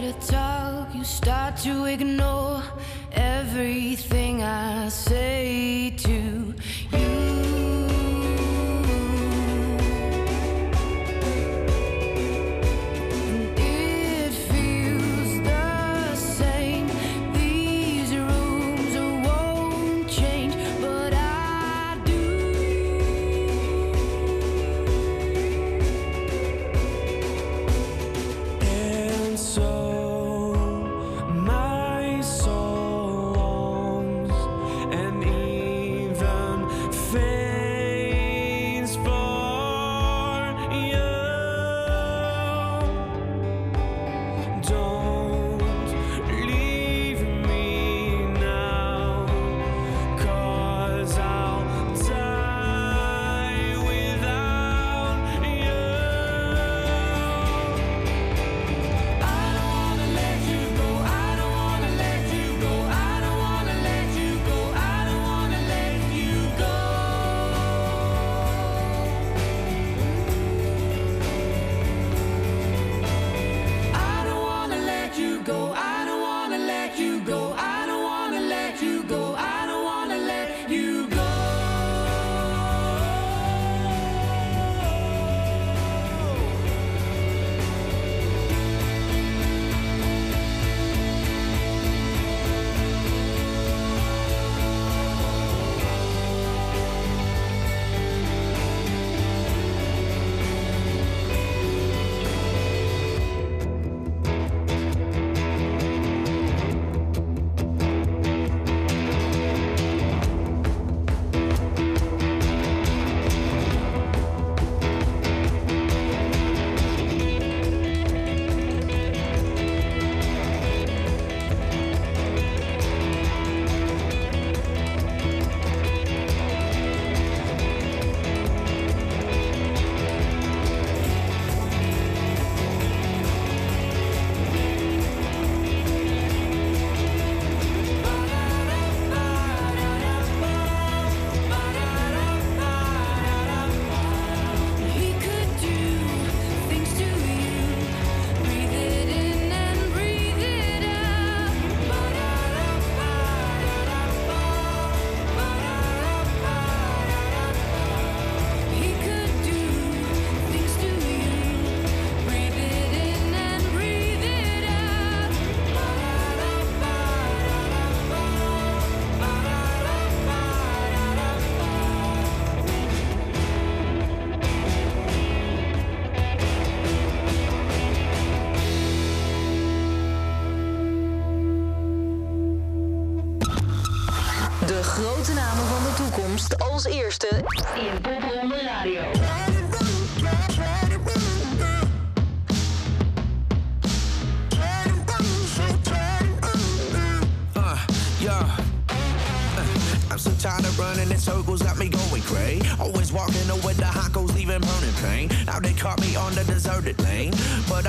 try to talk, you start to ignore everything I say to you.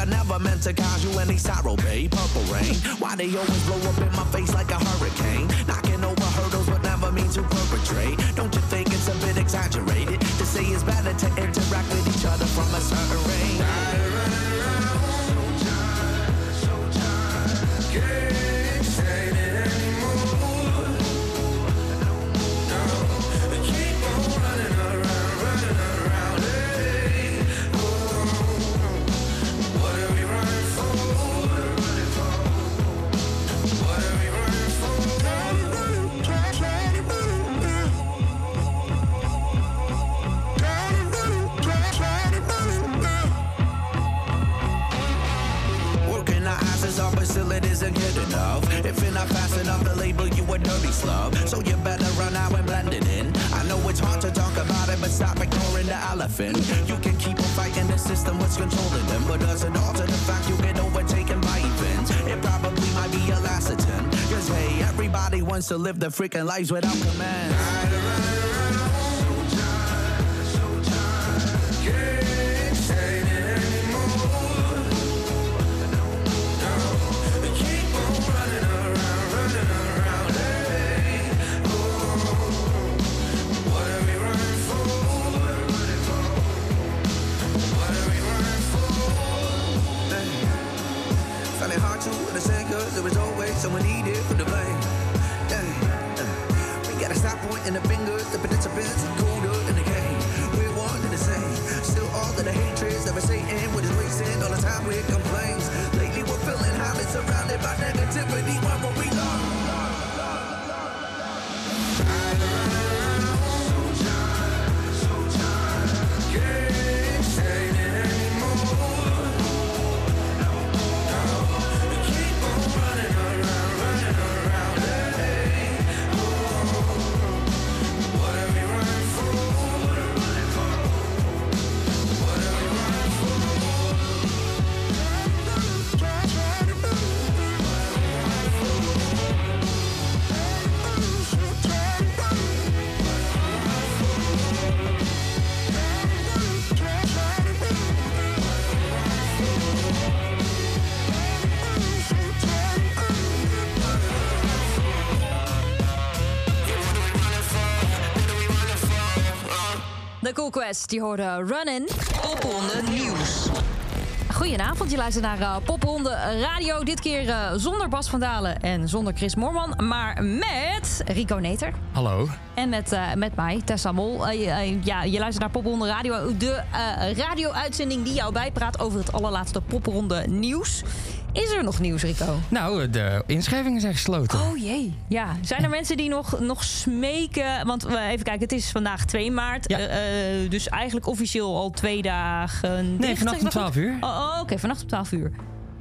never meant to cause you any sorrow, babe. Purple rain. Why they always blow up in my face like a hurricane? Knocking over hurdles, but never mean to perpetrate. Don't you think it's a bit exaggerated to say it's better to interact with each other from a certain range? Dirty slub. So you better run out and blend it in. I know it's hard to talk about it, but stop ignoring the elephant. You can keep on fighting the system, what's controlling them, but does it alter the fact you get overtaken by events? It probably might be a last. Cause hey, everybody wants to live their freaking lives without command. Fingers. The participants are colder in the game. We're one and the same. Still all of the hatreds that we're saying. What is wasting all the time with complaints. Lately we're feeling highly surrounded by negativity. Die hoorde Runnin. Pophonden nieuws. Goedenavond, je luistert naar Pophonden Radio. Dit keer eh, zonder Bas van Dalen en zonder Chris Moorman, maar met Rico Neter. Hallo. En met, eh, met mij, Tessa Mol. Je- ja, je luistert naar Popronde Radio. De eh, radio-uitzending die jou bijpraat over het allerlaatste Popronde nieuws. Is er nog nieuws, Rico? Nou, de inschrijvingen zijn gesloten. Oh jee. Ja, zijn er mensen die nog, nog smeken? Want we even kijken, het is vandaag 2 maart. Ja. Eh, eh, dus eigenlijk officieel al twee dagen. Nee, dicht, vannacht om dat 12 goed? uur. Oh, oh, oké, vannacht om 12 uur.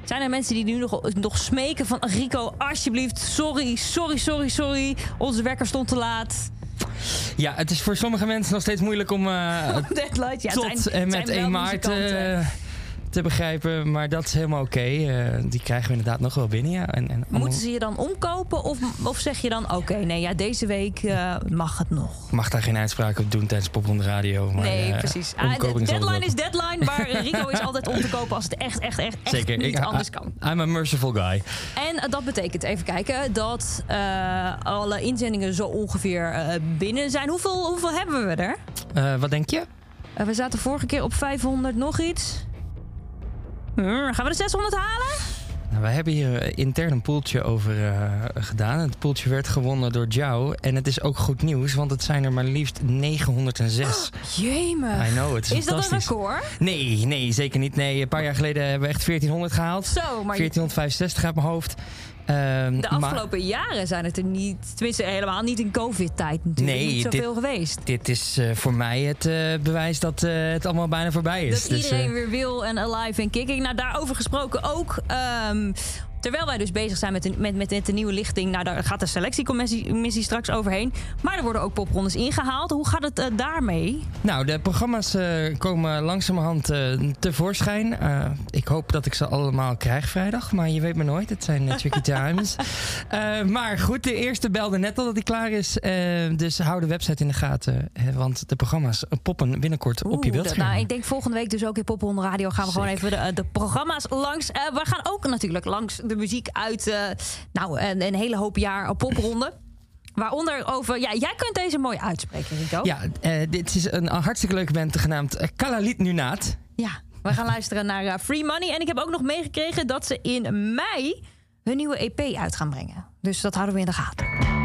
Zijn er mensen die nu nog, nog smeken van Rico, alsjeblieft, sorry, sorry, sorry, sorry. Onze wekker stond te laat. Ja, het is voor sommige mensen nog steeds moeilijk om eh, Deadline. Ja, het tot en met zijn wel 1 maart. Te begrijpen. Maar dat is helemaal oké. Eh, die krijgen we inderdaad nog wel binnen, ja. En, en Moeten ze je dan omkopen? Of, of zeg je dan, oké, nee, ja, deze week eh, mag het nog? Mag daar geen uitspraak op doen tijdens Popronde Radio. Maar, nee, eh, precies. Ah, de- is deadline is deadline, maar Rico is altijd om te kopen als het echt, echt, echt, echt Zeker. niet ik, anders kan. I'm a merciful guy. En dat betekent, even kijken, dat alle inzendingen zo ongeveer binnen zijn. Hoeveel, hoeveel hebben we er? Wat denk je? We zaten vorige keer op 500 nog iets. Hmm, gaan we de 600 halen? Nou, wij hebben hier eh, intern een poeltje over eh, gedaan. Het poeltje werd gewonnen door Jou. En het is ook goed nieuws, want het zijn er maar liefst 906. Jemig. I know, het is, Is dat een record? Nee, nee, zeker niet. Nee, een paar jaar geleden hebben we echt 1400 gehaald. Zo, maar je- 1465 uit mijn hoofd. Ehm, de maar afgelopen jaren zijn het er niet, tenminste helemaal niet in covid-tijd natuurlijk, Nee, niet dit- zoveel geweest. dit is eh, voor mij het eh, bewijs dat eh, het allemaal bijna voorbij is. Dat Dus, iedereen weer wil en alive en kicking. Nou, daarover gesproken ook. ehm, terwijl wij dus bezig zijn met de, met, met, met de nieuwe lichting. Nou, daar gaat de selectiecommissie missie straks overheen. Maar er worden ook poprondes ingehaald. Hoe gaat het eh, daarmee? Nou, de programma's eh, komen langzamerhand eh, tevoorschijn. Ik hoop dat ik ze allemaal krijg vrijdag, maar je weet maar nooit. Het zijn tricky times. Maar goed, de eerste belde net al dat hij klaar is. Dus hou de website in de gaten, eh, want de programma's poppen binnenkort op je beeldscherm. nou, ik denk volgende week dus ook in Popronde Radio gaan we gewoon even de, de programma's langs. We gaan ook natuurlijk langs de muziek uit eh, nou, een, een hele hoop jaar op Popronde. Waaronder over... Ja, jij kunt deze mooi uitspreken, Rico. Ja, eh, dit is een hartstikke leuke band genaamd eh, Kalalit Nunaat. Ja, we gaan luisteren naar eh, Free Money. En ik heb ook nog meegekregen dat ze in mei hun nieuwe EP uit gaan brengen. Dus dat houden we in de gaten.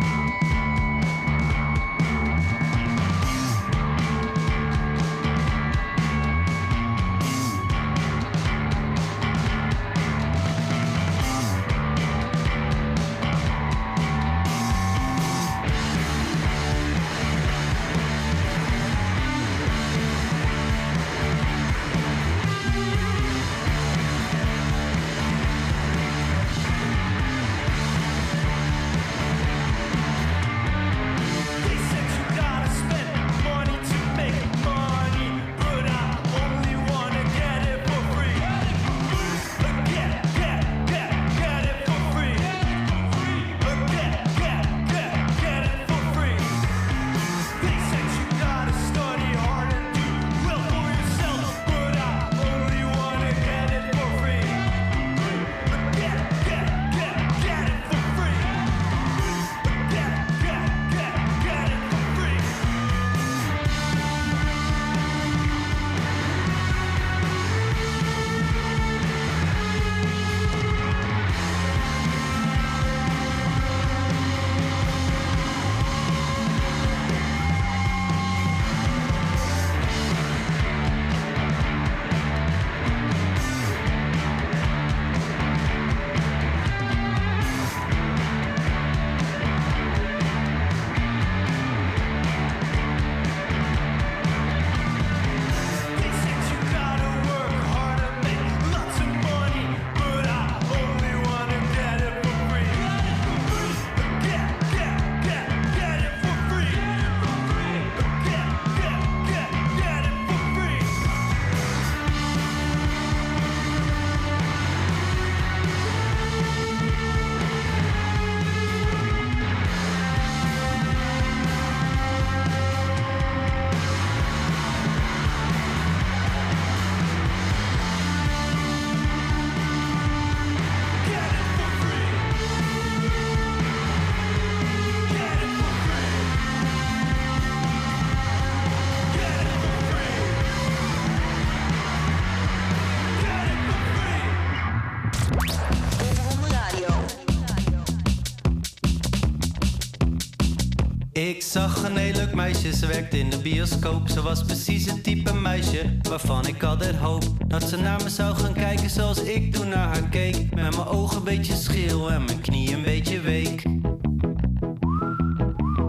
Ik zag een heel leuk meisje, ze werkte in de bioscoop. Ze was precies het type meisje waarvan ik altijd hoop dat ze naar me zou gaan kijken zoals ik toen naar haar keek. Met mijn ogen een beetje scheel en mijn knie een beetje week.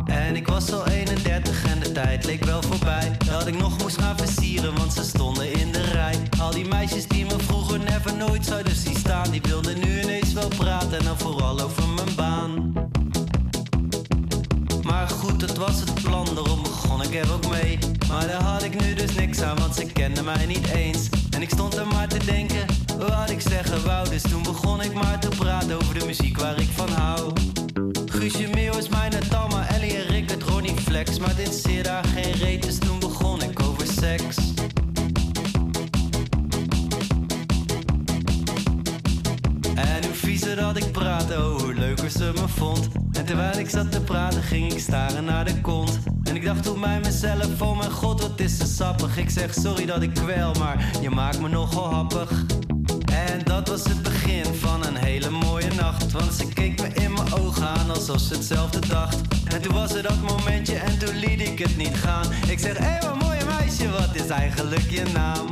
En ik was al 31 en de tijd leek wel voorbij. Dat ik nog moest gaan versieren, want ze stonden in de rij. Al die meisjes die me vroeger never nooit zouden zien staan, die wilden nu ineens wel praten en dan vooral over mijn baan. Maar dat was het plan, daarom begon ik er ook mee. Maar daar had ik nu dus niks aan, want ze kenden mij niet eens. En ik stond er maar te denken, wat ik zeggen wou. Dus toen begon ik maar te praten over de muziek waar ik van hou. Guusje Meeuw is mijn Tamma, Ellie en Rick het Ronnie Flex. Maar dit zeer daar geen reet, dus toen begon ik over seks. En hoe viezer dat ik praatte, oh, hoe leuker ze me vond. Terwijl ik zat te praten, ging ik staren naar de kont. En ik dacht toen bij mezelf, oh mijn god, wat is ze sappig. Ik zeg sorry dat ik kwel, maar je maakt me nogal happig. En dat was het begin van een hele mooie nacht. Want ze keek me in mijn ogen aan alsof ze hetzelfde dacht. En toen was er dat momentje en toen liet ik het niet gaan. Ik zeg, hé hey, wat mooie meisje, wat is eigenlijk je naam?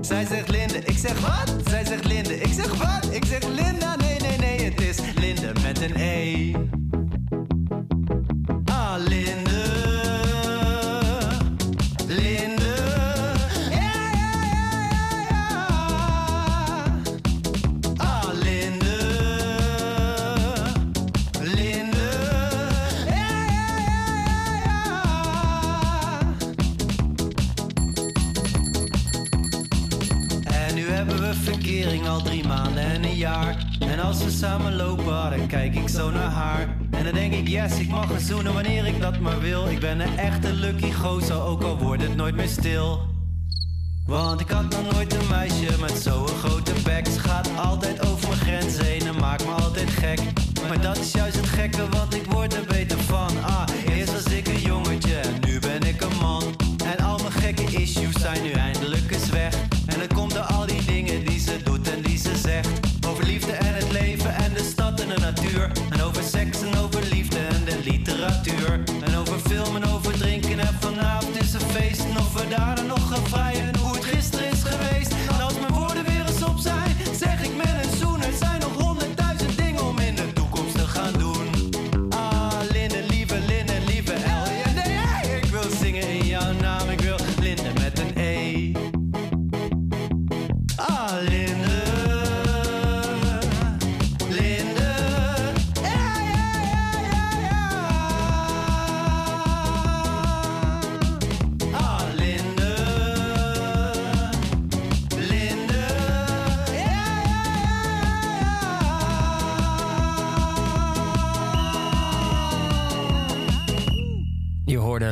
Zij zegt Linde, ik zeg wat? Zij zegt Linde, ik zeg wat? Ik zeg Linda, nee, nee, nee, het is Linde met een E. jaar. En als we samen lopen, dan kijk ik zo naar haar. En dan denk ik, yes, ik mag haar zoenen wanneer ik dat maar wil. Ik ben een echte lucky gozer, ook al wordt het nooit meer stil. Want ik had nog nooit een meisje met zo'n grote bek. Ze gaat altijd over mijn grens heen en maakt me altijd gek. Maar dat is juist het gekke, want ik word er beter van. Ah, eerst was ik een jongetje en nu ben ik een man. En al mijn gekke issues zijn nu eindelijk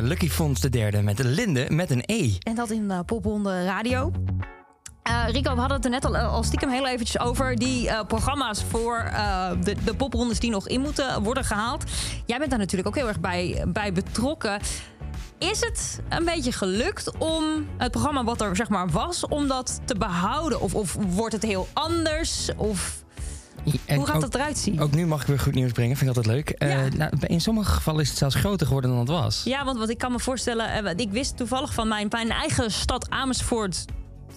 Lucky Fons de derde met Linde met een E. En dat in uh, Popronde Radio. Eh, Rico, we hadden het er net al, al stiekem heel eventjes over. Die eh, programma's voor eh, de, de poprondes die nog in moeten worden gehaald. Jij bent daar natuurlijk ook heel erg bij, bij betrokken. Is het een beetje gelukt om het programma wat er zeg maar was... om dat te behouden? Of, of wordt het heel anders? Of En hoe gaat ook- dat eruit zien? Ook nu mag ik weer goed nieuws brengen, vind ik altijd leuk. Eh, nou, in sommige gevallen is het zelfs groter geworden dan het was. Ja, want wat ik kan me voorstellen, eh, ik wist toevallig van mijn, mijn eigen stad Amersfoort.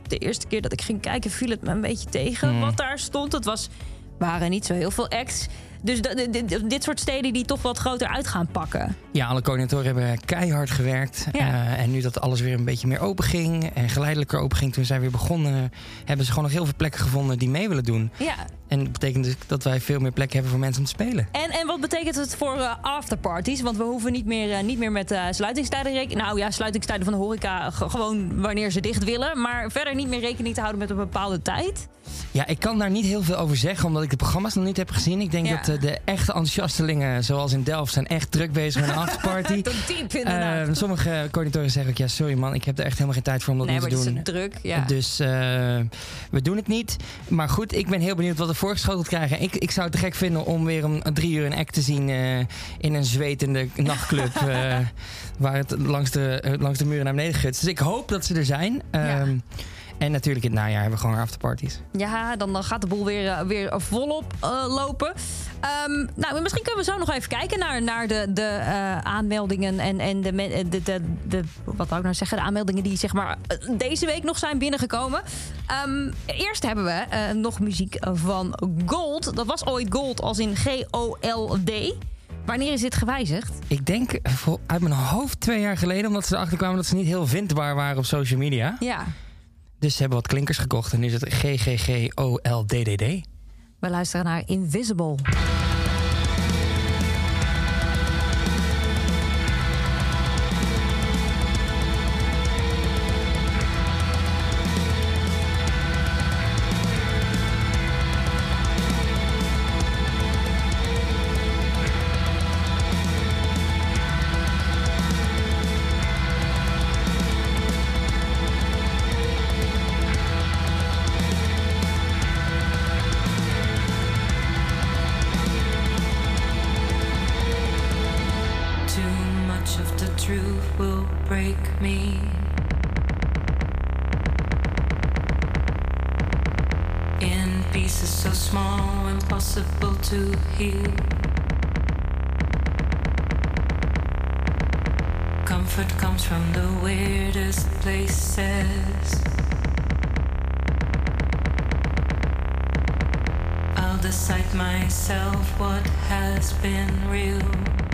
De eerste keer dat ik ging kijken, viel het me een beetje tegen Hmm. wat daar stond. Het was, waren niet zo heel veel acts. Dus dit soort steden die toch wat groter uit gaan pakken. Ja, alle coördinatoren hebben keihard gewerkt. Ja. Eh, en nu dat alles weer een beetje meer open ging en geleidelijker open ging toen zij weer begonnen, hebben ze gewoon nog heel veel plekken gevonden die mee willen doen. Ja. En dat betekent dus dat wij veel meer plekken hebben voor mensen om te spelen. En, en wat betekent het voor eh, afterparties? Want we hoeven niet meer, eh, niet meer met eh, sluitingstijden rekening. Nou ja, sluitingstijden van de horeca ge- gewoon wanneer ze dicht willen. Maar verder niet meer rekening te houden met een bepaalde tijd. Ja, ik kan daar niet heel veel over zeggen, omdat ik de programma's nog niet heb gezien. Ik denk Ja. dat de echte enthousiastelingen, zoals in Delft, zijn echt druk bezig met een afterparty. Tot diep inderdaad. Eh, sommige coördinatoren zeggen ook, ja, sorry man, ik heb er echt helemaal geen tijd voor om dat nee, nu maar te het doen. is druk. Ja. Dus we doen het niet. Maar goed, ik ben heel benieuwd wat we voorgeschoteld krijgen. Ik, ik zou het te gek vinden om weer om drie uur een act te zien eh, in een zwetende nachtclub. eh, waar het langs de, eh, langs de muren naar beneden gutst. Dus ik hoop dat ze er zijn. Ja. En natuurlijk in het najaar hebben we gewoon afterparties. Ja, dan, dan gaat de boel weer, eh, weer volop eh, lopen. Ehm, nou, misschien kunnen we zo nog even kijken naar, naar de, de eh, aanmeldingen en, en de, de, de, de, wat wou ik nou zeggen, de aanmeldingen die zeg maar deze week nog zijn binnengekomen. Ehm, eerst hebben we nog muziek van Gold. Dat was ooit Gold als in G-O-L-D. Wanneer is dit gewijzigd? Ik denk uit mijn hoofd twee jaar geleden, omdat ze erachter kwamen dat ze niet heel vindbaar waren op social media. Ja, Dus ze hebben wat klinkers gekocht en nu is het GGGOLDDD. we luisteren naar Invisible. To heal. Comfort comes from the weirdest places. I'll decide myself what has been real.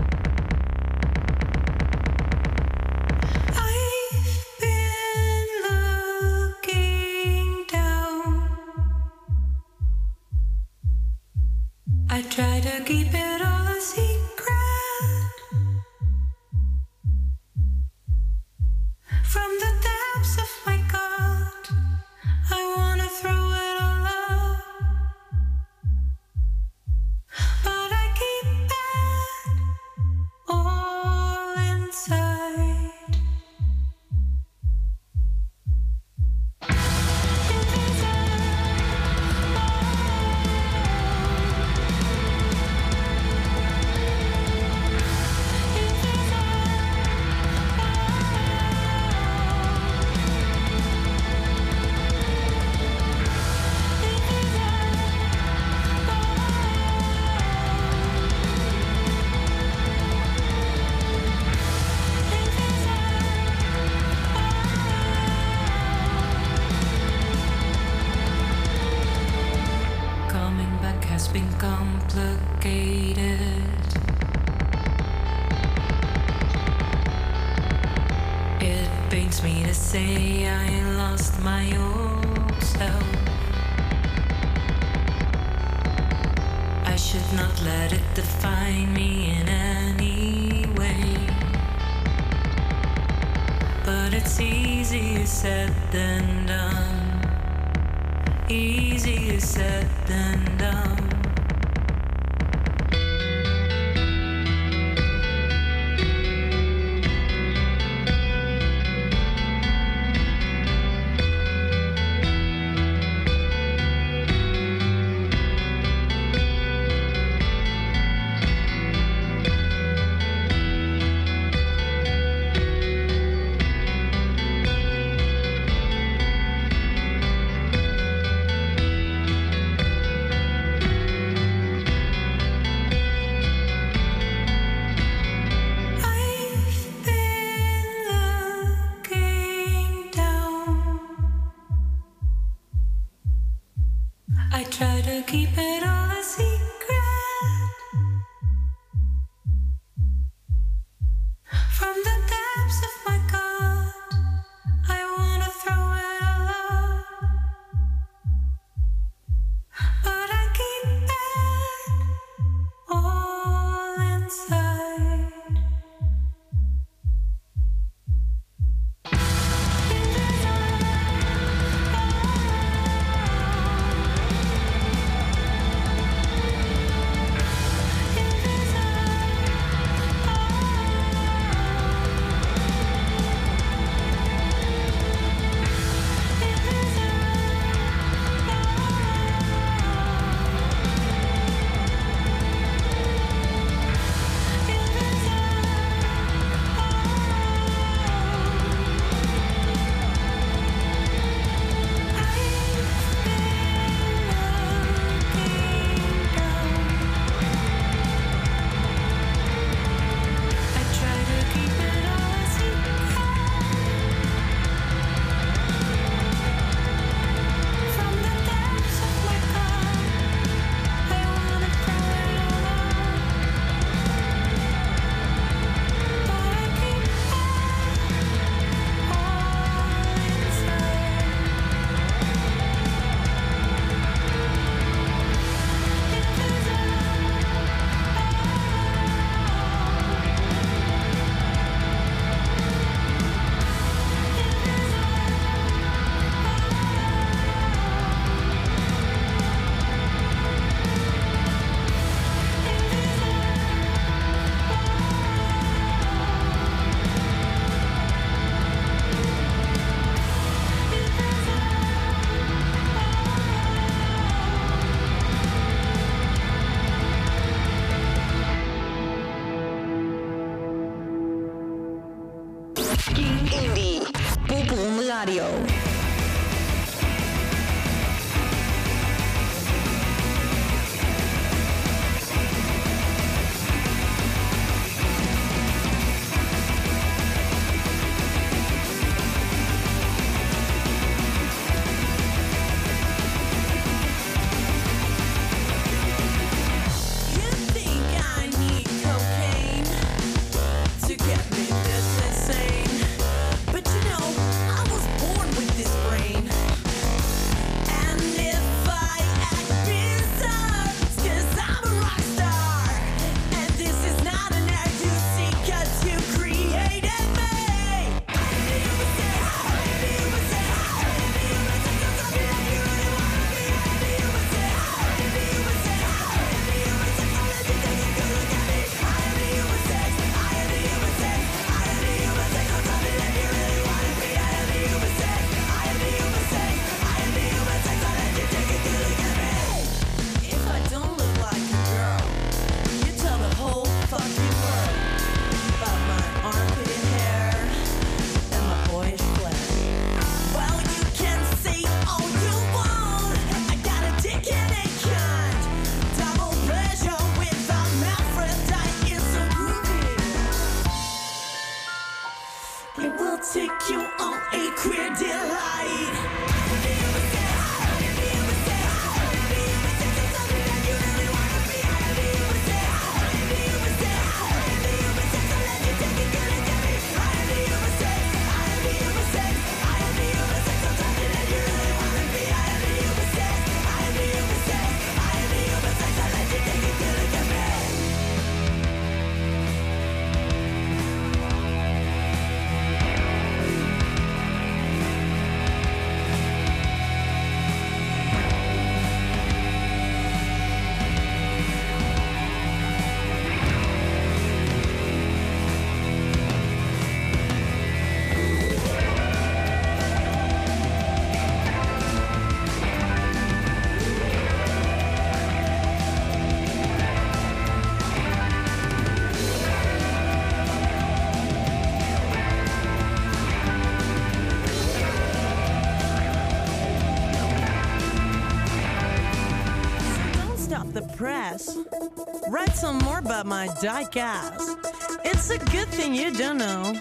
Some more about my dyke ass. It's a good thing you don't know.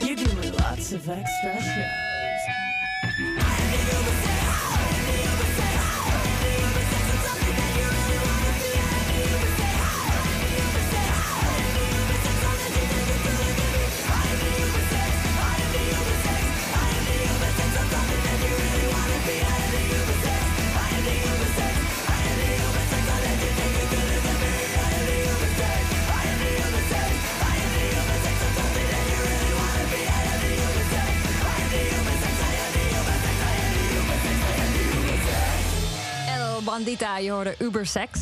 You give me lots of extra shows. Bandita, je hoorde Ubersex.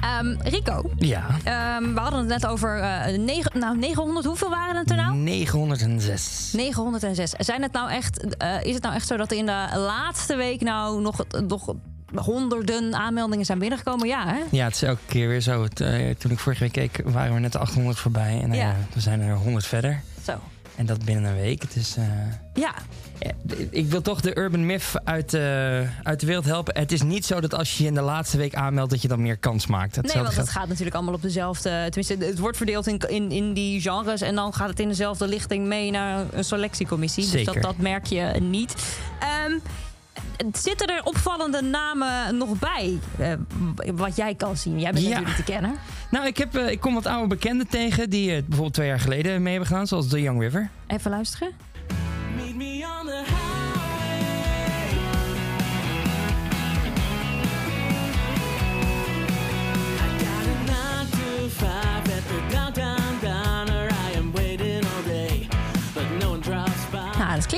Ehm, Rico, Ja. ehm, we hadden het net over eh, negen, nou, 900. Hoeveel waren het er nou? 906. 906. Zijn het nou echt, eh, is het nou echt zo dat er in de laatste week nou nog, nog honderden aanmeldingen zijn binnengekomen? Ja, hè? Ja, het is elke keer weer zo. Het, eh, toen ik vorige week keek, waren we net de 800 voorbij. En Ja. we zijn er 100 verder. Zo. En dat binnen een week. Eh, Ja, ja, ik wil toch de urban myth uit, eh, uit de wereld helpen. Het is niet zo dat als je je in de laatste week aanmeldt... dat je dan meer kans maakt. nee, Hetzelfde want het gaat natuurlijk allemaal op dezelfde... Tenminste, het wordt verdeeld in, in, in die genres... en dan gaat het in dezelfde lichting mee naar een selectiecommissie. Dus Zeker. dat, dat merk je niet. Ehm, zitten er opvallende namen nog bij? eh, wat jij kan zien. Jij bent Ja. natuurlijk te kennen. Nou, ik, heb, eh, ik kom wat oude bekenden tegen... die eh, bijvoorbeeld twee jaar geleden mee hebben gedaan. Zoals The Young River. Even luisteren.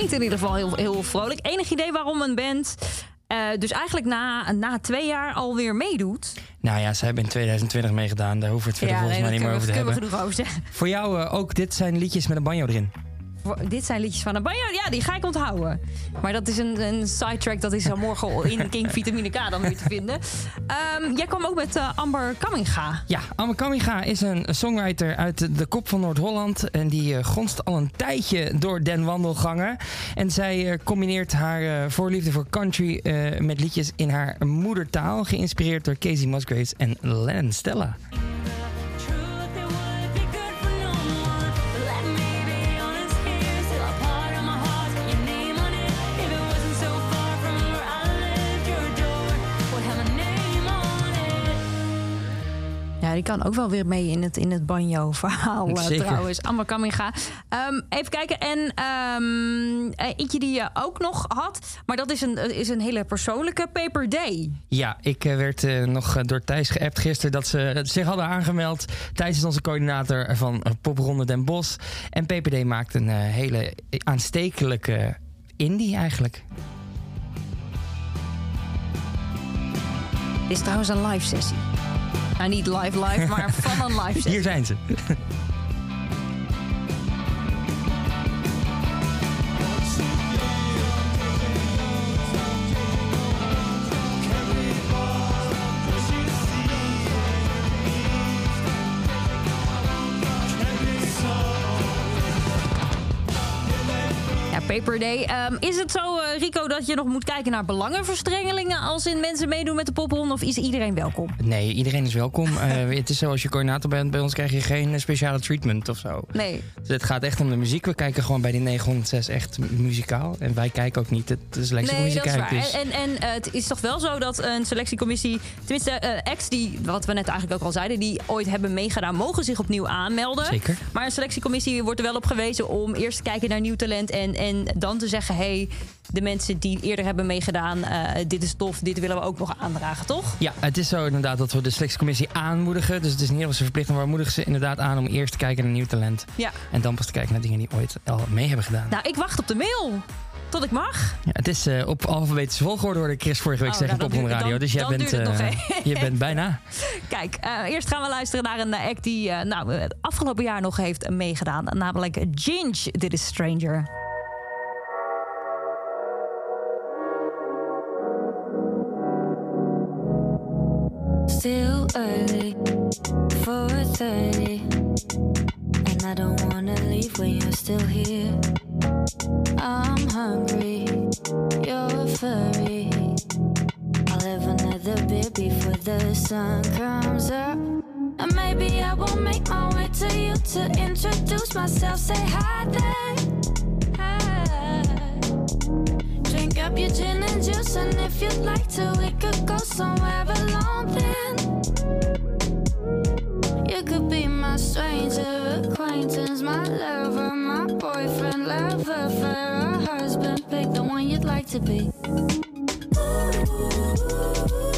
Klinkt in ieder geval heel, heel vrolijk. Enig idee waarom een band eh, dus eigenlijk na, na twee jaar alweer meedoet? Nou ja, ze hebben in 2020 meegedaan. Daar hoeven we het verder volgens mij daar niet meer over te hebben. kunnen we genoeg over zeggen. Voor jou eh, ook, dit zijn liedjes met een banjo erin. Dit zijn liedjes van banjo. Ja, die ga ik onthouden. Maar dat is een, een sidetrack. Dat is morgen in King Vitamine K dan weer te vinden. Ehm, jij kwam ook met eh, Amber Kamminga. Ja, Amme Kamiga is een songwriter uit de kop van Noord-Holland. En die eh, gonst al een tijdje door den wandelgangen. En zij eh, combineert haar voorliefde voor country met liedjes in haar moedertaal. Geïnspireerd door Casey Musgraves en Lennon Stella. Die kan ook wel weer mee in het, in het banjo-verhaal eh, trouwens. Amber Kamminga. Ehm, even kijken. En eh, eentje die je ook nog had. Maar dat is een, eh, is een hele persoonlijke Paper Day. Ja, ik eh, werd eh, nog eh, door Thijs geappt gisteren dat ze zich hadden aangemeld. Thijs is onze coördinator van eh, Popronde Den Bosch. En PPD maakt een eh, hele aanstekelijke indie eigenlijk. Dit is trouwens een live sessie. Nou, niet live live, maar van een live sessie. Hier zijn ze. Day. Ehm, is het zo, eh, Rico, dat je nog moet kijken naar belangenverstrengelingen... als in mensen meedoen met de popronde? Of is iedereen welkom? Nee, iedereen is welkom. Eh, het is zo, als je coördinator bent, bij ons krijg je geen speciale treatment of zo. Nee. Dus het gaat echt om de muziek. We kijken gewoon bij die 906 echt muzikaal. En wij kijken ook niet. Het is lekker Nee, muziek dat is waar. Dus. En, en eh, het is toch wel zo dat een selectiecommissie... tenminste, ex die, wat we net eigenlijk ook al zeiden... die ooit hebben meegedaan, mogen zich opnieuw aanmelden. Zeker. Maar een selectiecommissie wordt er wel op gewezen... om eerst te kijken naar nieuw talent en, en dan te zeggen... hey, de mensen die eerder hebben meegedaan... eh, dit is tof, dit willen we ook nog aandragen, toch? Ja, het is zo inderdaad dat we de selectiecommissie aanmoedigen. Dus het is niet we ze verplichten, maar we moedigen ze inderdaad aan om eerst te kijken naar nieuw talent. Ja. En dan pas te kijken naar dingen die ooit al mee hebben gedaan. Nou, ik wacht op de mail. Tot ik mag. Ja, het is eh, op alfabetische volgorde hoorde Chris vorige week Oh, zeggen nou, op duurt- Radio. dan- Dus jij bent, nog even. je bent bijna. Kijk, eerst gaan we luisteren naar een act die nou, het afgelopen jaar nog heeft meegedaan. Namelijk Ginge, Dit is Stranger. Still early, 4:30, and I don't wanna leave when you're still here. I'm hungry, you're furry. I'll have another beer before the sun comes up, and maybe I will make my way to you to introduce myself. Say hi there. Up your gin and juice, and if you'd like to, we could go somewhere alone then. You could be my stranger acquaintance, my lover, my boyfriend, lover, a husband. Pick the one you'd like to be. Stranger,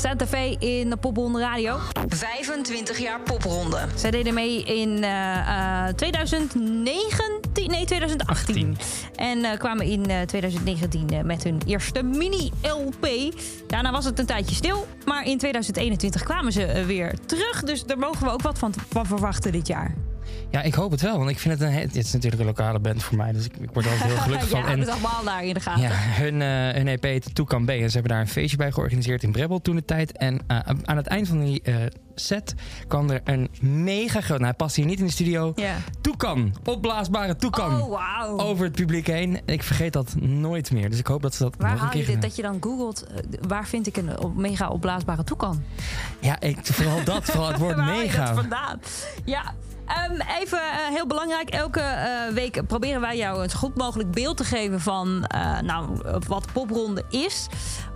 Santa Fe in de Popronde Radio. 25 jaar popronde. Zij deden mee in eh, eh, 2019, nee 2018. En eh, kwamen in 2019 met hun eerste mini-LP. Daarna was het een tijdje stil, maar in 2021 kwamen ze weer terug. Dus daar mogen we ook wat van verwachten dit jaar. Ja, ik hoop het wel, want ik vind het een. Het is natuurlijk een lokale band voor mij, dus ik, ik word altijd heel gelukkig ja, van. En het allemaal daar in de gaten. Ja, hun, eh, hun EP Toekan B. En ze hebben daar een feestje bij georganiseerd in Brebbel toen de tijd. En eh, aan het eind van die eh, set kwam er een mega groot. Nou, hij past hier niet in de studio. Yeah. Toekan, opblaasbare Toekan. Oh, wow. Over het publiek heen. Ik vergeet dat nooit meer. Dus ik hoop dat ze dat. Waar haal je dit? Dat je dan googelt. waar vind ik een mega opblaasbare Toekan? Ja, vooral dat. Vooral het woord mega. vandaan? Ja. Ehm, even eh, heel belangrijk, elke eh, week proberen wij jou een zo goed mogelijk beeld te geven van eh, nou, wat popronde is.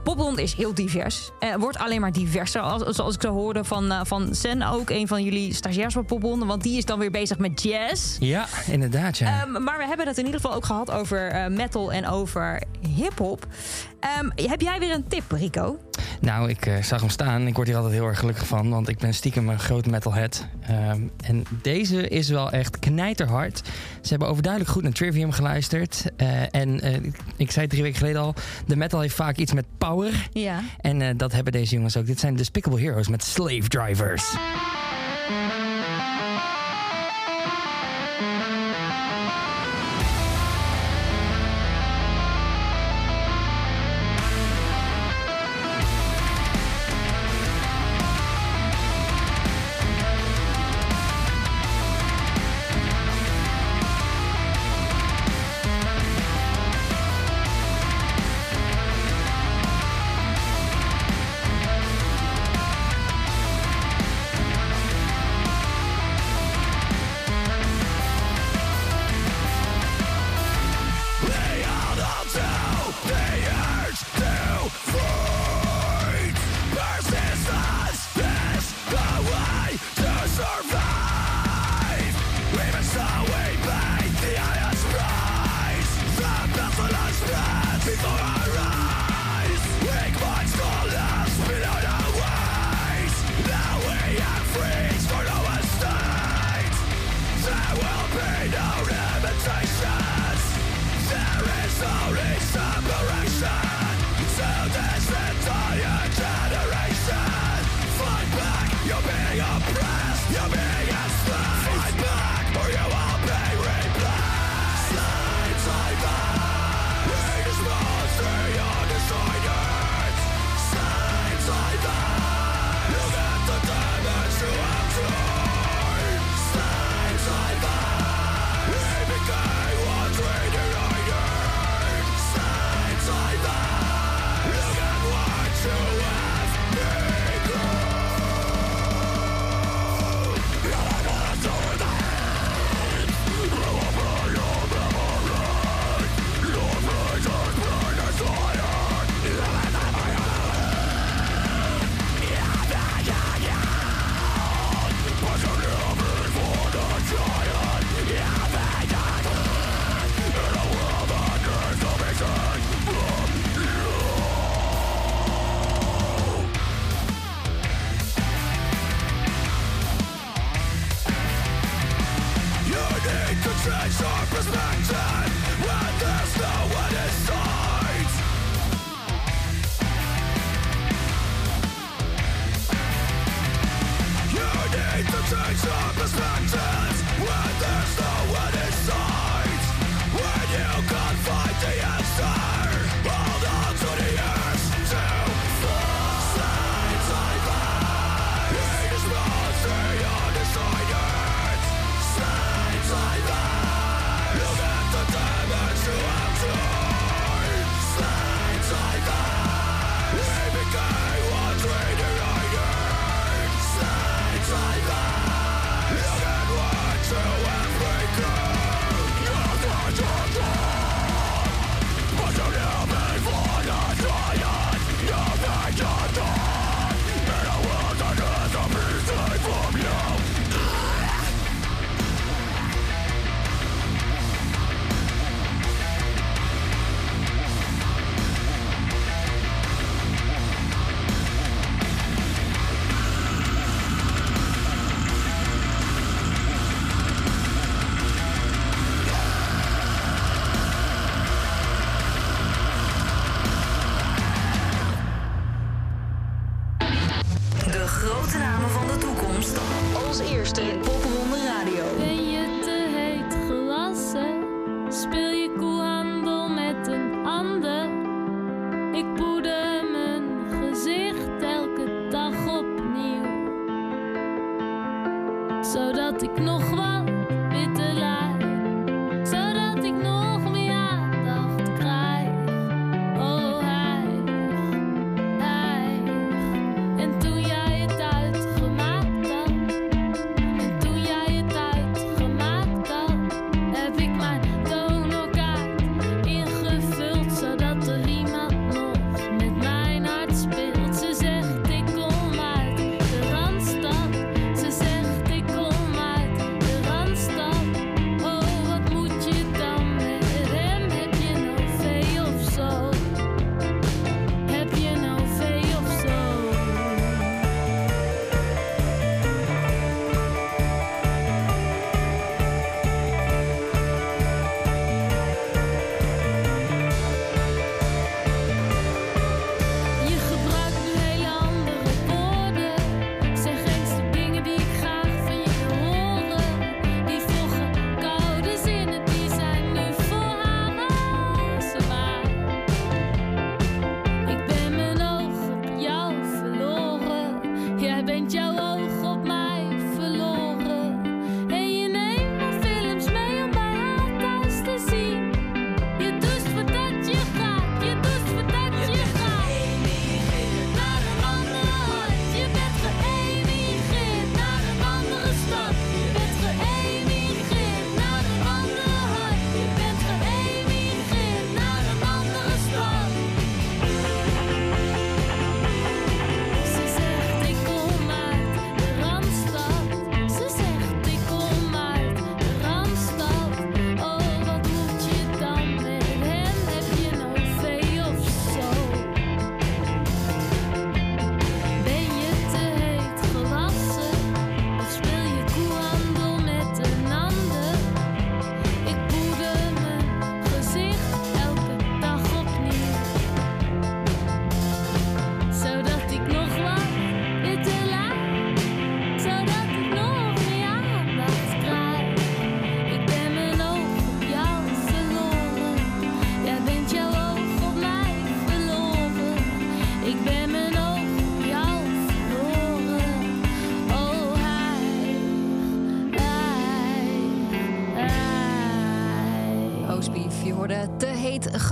Popronde is heel divers. Wordt alleen maar diverser, als, zoals ik zo hoorde van, van Sen ook, een van jullie stagiairs van popronde. Want die is dan weer bezig met jazz. Ja, inderdaad, ja. Ehm, maar we hebben het in ieder geval ook gehad over metal en over hip-hop. Ehm, heb jij weer een tip, Rico? Nou, ik eh, zag hem staan. Ik word hier altijd heel erg gelukkig van, want ik ben stiekem een groot metalhead. Ehm, en deze is wel echt knijterhard. Ze hebben overduidelijk goed naar Trivium geluisterd. Eh, en eh, ik- zei drie weken geleden al, de metal heeft vaak iets met power. Ja. En dat hebben deze jongens ook. Dit zijn Despicable Heroes met Slave Drivers.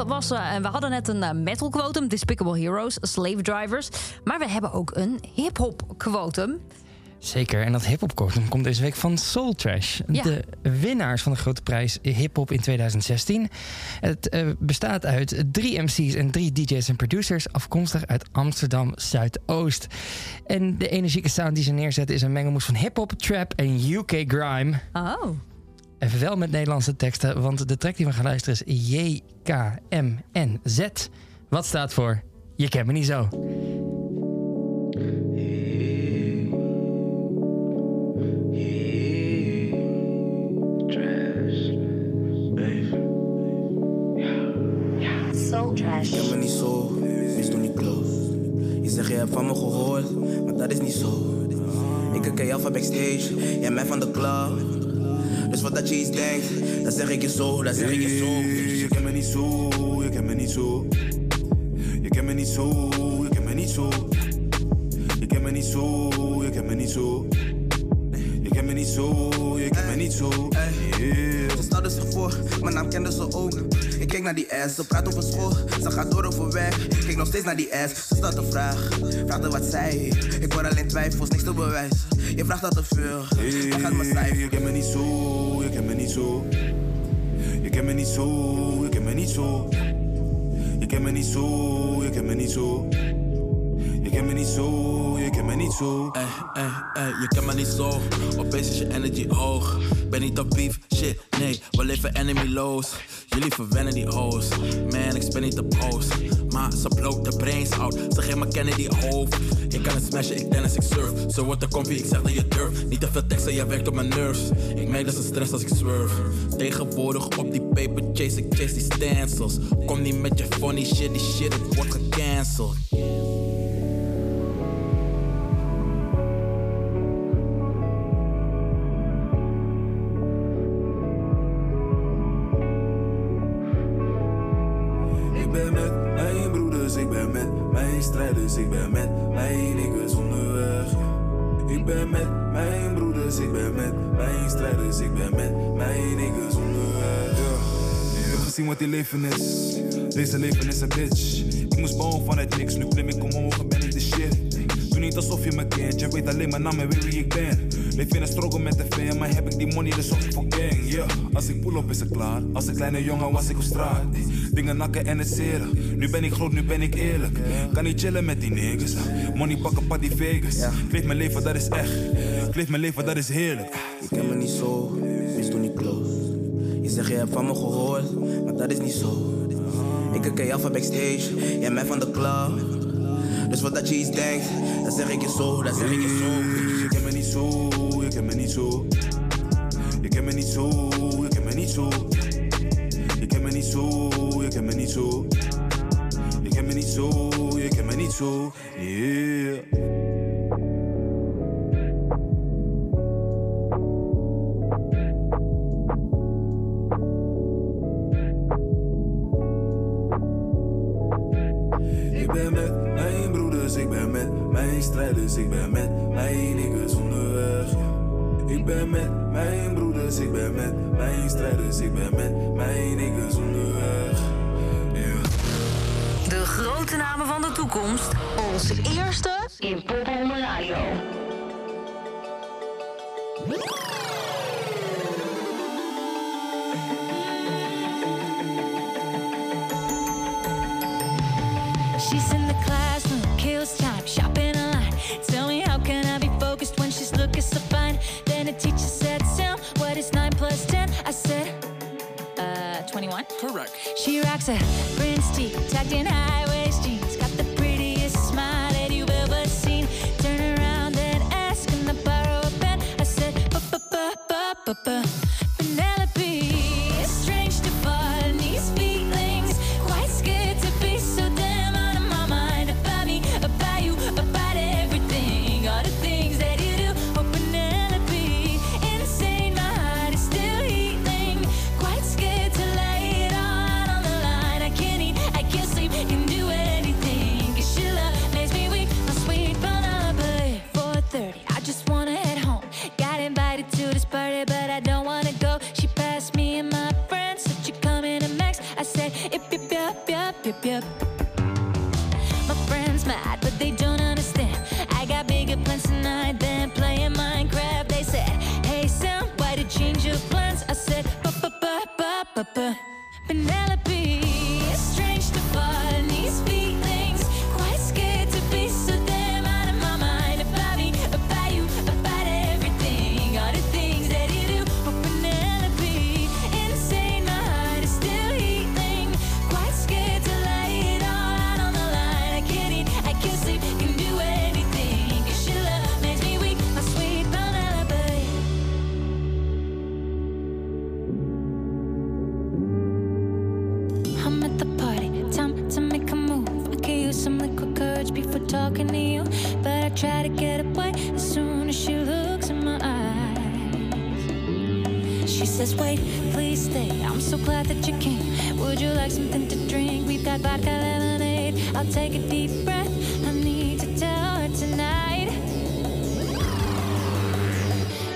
En we hadden net een eh, metal quotum, Despicable Heroes, Slave Drivers. Maar we hebben ook een hip-hop quotum. Zeker, en dat hip-hop quotum komt deze week van Soul Trash. Ja. De winnaars van de grote prijs hip-hop in 2016. Het eh, bestaat uit drie MC's en drie DJ's en producers, afkomstig uit Amsterdam Zuidoost. En de energieke sound die ze neerzetten is een mengelmoes van hip-hop, trap en UK grime. Oh. Even wel met Nederlandse teksten, want de track die we gaan luisteren is JKMNZ. Wat staat voor Je kent me niet zo. Soul Trash. Ik ken me niet zo, is toen niet close. Je zegt je hebt van me gehoord, maar dat is niet zo. Ik ken jou van backstage, jij mij van de club. Dus wat dat je iets denkt, dan zeg ik je zo, dan zeg ik je zo. Je kent me niet zo, je kent me niet zo. Je kent me niet zo, je kent me niet zo. Je kent me niet zo, je kent me niet zo. Me niet zo, je kent me niet zo. Yeah. Ze stelde zich voor, mijn naam kende ze ook. Ik keek naar die ass, ze praat over school, ze gaat door overweg. Ik keek nog steeds naar die ass, ze stelt een vraag. Vraagde wat zij ik hoor alleen twijfels, niks te bewijzen. Je vraagt al te veel, waar gaat mijn cijfer? Je kent me niet zo, je kent me niet zo. Je kent me niet zo, je kent me niet zo. Je kent me niet zo, je kent me niet zo. Je kent me niet zo, me niet zo. Ey, ey, ey, je kent me niet zo. Opeens is je energy hoog. Ben niet op beef, shit, nee, we leven enemy-loos. Jullie verwennen die hoes. Man, ik spin niet de post. Maar ze bloot de brains out. Ze geven me Kennedy hoofd. Ik kan het smashen, ik tennis, ik surf. Zo wordt de comfy, ik zeg dat je durft. Niet te veel teksten, jij werkt op mijn nerves. Ik merk dat ze stress als ik swerf. Tegenwoordig op die paper chase, ik chase die stencils. Kom niet met je funny shit, die shit, het wordt gecanceld. Mijn strijders, ik ben met mijn niggas onderweg. Ik ben met mijn broeders, ik ben met mijn strijders, ik ben met mijn niggas onderweg. Ik heb gezien wat die leven is, deze leven is een bitch. Ik moest bouwen vanuit niks, nu klim ik omhoog en ben ik de shit. Doe niet alsof je me kent, je weet alleen naam en weet wie ik ben. Leef in een struggle met de fan, maar heb ik die money, dus ik voor gang. Yeah. Als ik pull op is het klaar, als een kleine jongen was ik op straat. Dingen nakken en het zeren, nu ben ik groot, nu ben ik eerlijk. Kan niet chillen met die niggas, money pakken pad die Vegas. Ik leef mijn leven, dat is echt. Ik leef mijn leven, dat is heerlijk. Je kent me niet zo, is toen niet close. Je zegt je hebt van me gehoord, maar dat is niet zo. Ik ken jou van backstage, jij mij van de club. Dus wat dat je iets denkt, dan zeg ik je zo, dan zeg ik je zo. Je kent me niet zo, Ik ben met mijn broeders, ik ben met mijn strijders, ik ben met toekomst. Als eerste in Pop Radio. She's in the classroom, kills time, shopping online. Tell me how can I be focused when she's looking so fine? Then the teacher said, Sam, what is 9 plus 10? I said, uh, 21. Correct. She rocks a Prince tee, tucked in high talking to you. But I try to get away as soon as she looks in my eyes. She says, Wait, please stay. I'm so glad that you came. Would you like something to drink? We've got vodka lemonade. I'll take a deep breath. I need to tell her tonight.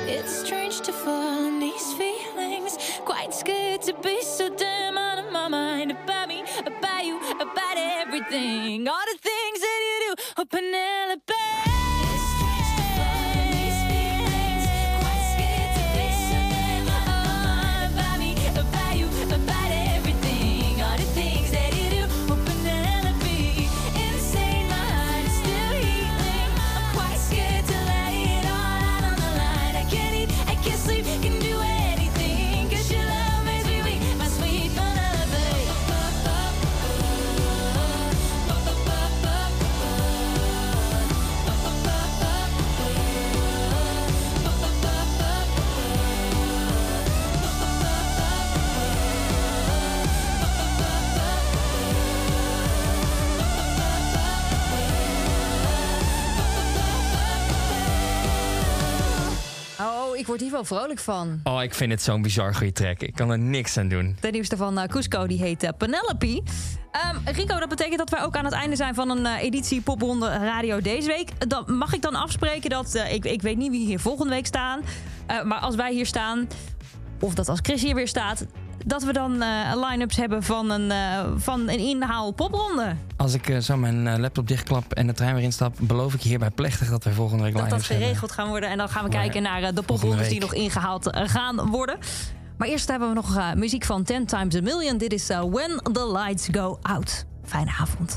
It's strange to fall in these feelings. Quite scared to be so damn out of my mind about me, about you, about everything. All the open it Oh, ik word hier wel vrolijk van. Oh, ik vind het zo'n bizar goede track. Ik kan er niks aan doen. De nieuwste van eh, Cusco, die heet eh, Penelope. Ehm, Rico, dat betekent dat wij ook aan het einde zijn van een eh, editie Popronde Radio deze week. Dan, mag ik dan afspreken dat, ik, ik weet niet wie hier volgende week staan... maar als wij hier staan, of dat als Chris hier weer staat... dat we dan eh, line-ups hebben van een, eh, van een inhaal popronde. Als ik eh, zo mijn laptop dichtklap en de trein weer instap, beloof ik hierbij plechtig dat we volgende week Dat live dat geregeld gaan worden. En dan gaan we Maar kijken naar de poprondes die nog ingehaald eh, gaan worden. Maar eerst hebben we nog muziek van 10 Times a Million. Dit is eh, When the Lights Go Out. Fijne avond.